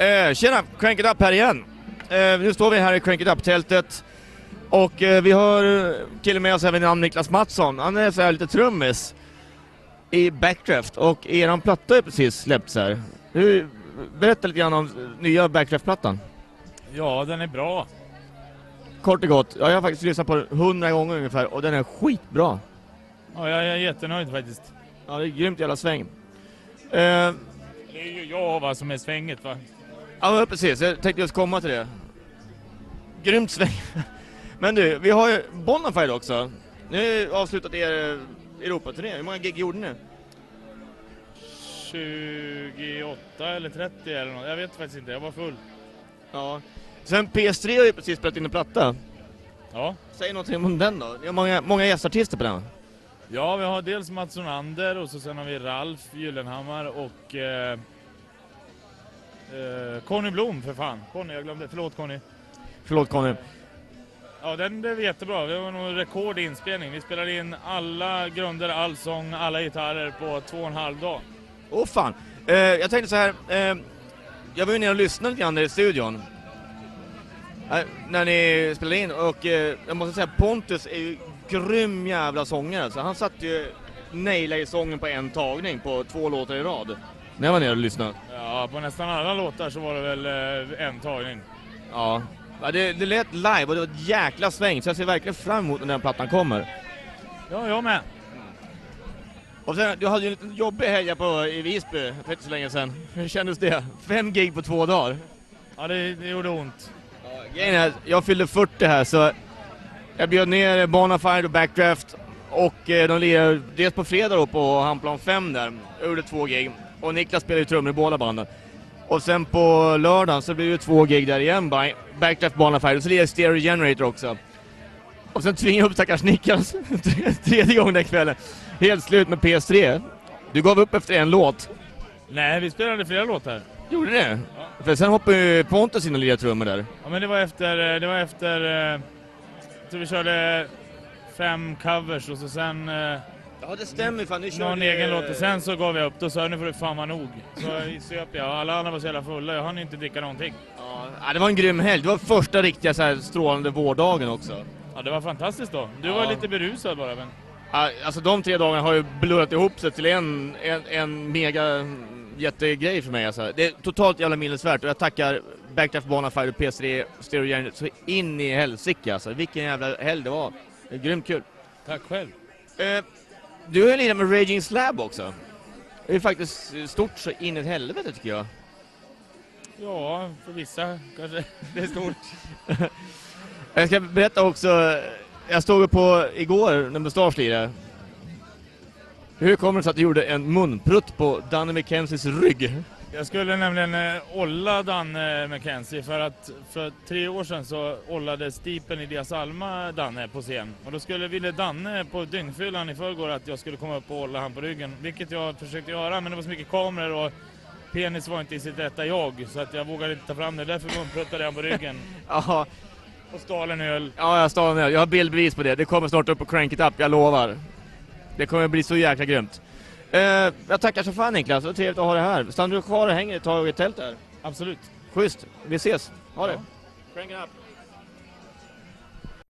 Eh, tjena, Crank It Up här igen. Eh, nu står vi här i Crank It Up-tältet och eh, vi har killen med oss vid namn Niklas Mattsson. Han är så här lite trummis i Backdraft och eran platta är precis släppts här. Hur, berätta lite grann om nya Backdraft-plattan. Ja, den är bra. Kort och gott, ja, jag har faktiskt lyssnat på den hundra gånger ungefär och den är skitbra. Ja, jag är jättenöjd faktiskt. Ja, det är grymt jävla sväng. Eh, Det är ju jag va, som är svänget va. Ja precis, jag tänkte just komma till det. Grymt sväng. Men du, vi har ju Bonafide också. Ni har ju avslutat er eh, Europaturné, hur många gig gjorde ni? 28 eller 30 eller något. Jag vet faktiskt inte, jag var full. Ja. Sen PS3 har ju precis spelat in en platta. Ja. Säg någonting om den då. Ni har många, många gästartister på den. Ja, vi har dels Mats Ronander och så sen har vi Ralf Gyllenhammar och eh, eh, Conny Blom för fan. Conny, jag glömde. Förlåt Conny. Förlåt Conny. Ja, den blev jättebra. Det var nog rekord i inspelning. Vi spelade in alla grunder, all sång, alla gitarrer på två och en halv dag. Åh fan. Eh, jag tänkte så här. Eh, jag var ju nere och lyssnade lite grann i studion. Eh, när ni spelade in och eh, jag måste säga Pontus är ju grym jävla sångare. Så han satt ju nailade i sången på en tagning på två låtar i rad. När jag var nere och lyssnade. Ja, på nästan alla låtar så var det väl eh, en tagning. Ja. ja det, det lät live och det var ett jäkla sväng så jag ser verkligen fram emot när den plattan kommer. Ja, jag med. Och sen, du hade ju en liten jobbig helg på, i Visby för inte så länge sedan. Hur kändes det? Fem gig på två dagar. Ja, det, det gjorde ont. Grejen är, jag fyllde 40 här så jag bjöd ner Bonafide och Backdraft och eh, de lirade dels på fredag då på Hamplan 5 där, gjorde två gig. Och Niklas spelade ju trummor i båda banden. Och sen på lördagen så blev det två gig där igen, Backdraft, Bonafide och så jag Stereo Generator också. Och sen tvingade jag upp stackars Niklas tredje gången den kvällen. Helt slut med PS3. Du gav upp efter en låt. Nej, vi spelade flera låtar. Gjorde det? För sen hoppade ju Pontus in och lirade trummor där. Ja, men det var efter, eh, det var efter, eh, jag tror vi körde fem covers och så sen eh, Ja det stämmer fan, ni någon egen låt och sen så gav jag upp. Då sa jag nu får det fan vara nog. Så söp jag och alla andra var så jävla fulla, jag hann inte dricka någonting. Ja, det var en grym helg. Det var första riktiga så här strålande vårdagen också. Ja, det var fantastiskt då. Du var Ja. lite berusad bara men. Alltså de tre dagarna har ju blurrat ihop sig till en, en, en mega mm, jättegrej för mig alltså. Det är totalt jävla minnesvärt och jag tackar Backdraft Bonafide och PS3 Stereo Generator så in i helsike alltså. Vilken jävla helg det var. Det är grymt kul. Tack själv. Eh, du har ju lirat med Raging Slab också. Det är faktiskt stort så in i helvete tycker jag. Ja, för vissa kanske det är stort. Jag ska berätta också, jag stod på igår när Mustasch lirade. Hur kommer det sig att du gjorde en munprutt på Danny McKenzies rygg? Jag skulle nämligen eh, olla Danne McKenzie för att för tre år sedan så ollade Stipen i Dias Alma Danne på scen. Och då skulle, ville Danne på dyngfyllan i förrgår att jag skulle komma upp och olla han på ryggen. Vilket jag försökte göra men det var så mycket kameror och penis var inte i sitt rätta jag. Så att jag vågade inte ta fram det. Därför munpruttade jag han på ryggen. Ja, Och stal en öl. ja jag står med. Jag har bildbevis på det. Det kommer snart upp på Crank It Up, jag lovar. Det kommer bli så jäkla grymt. Eh, jag tackar så fan Niklas, vad trevligt att ha dig här. Stannar du kvar och hänger ett tag i tältet här? Absolut. Schysst, vi ses. Ha det. Ja. Crank It Up.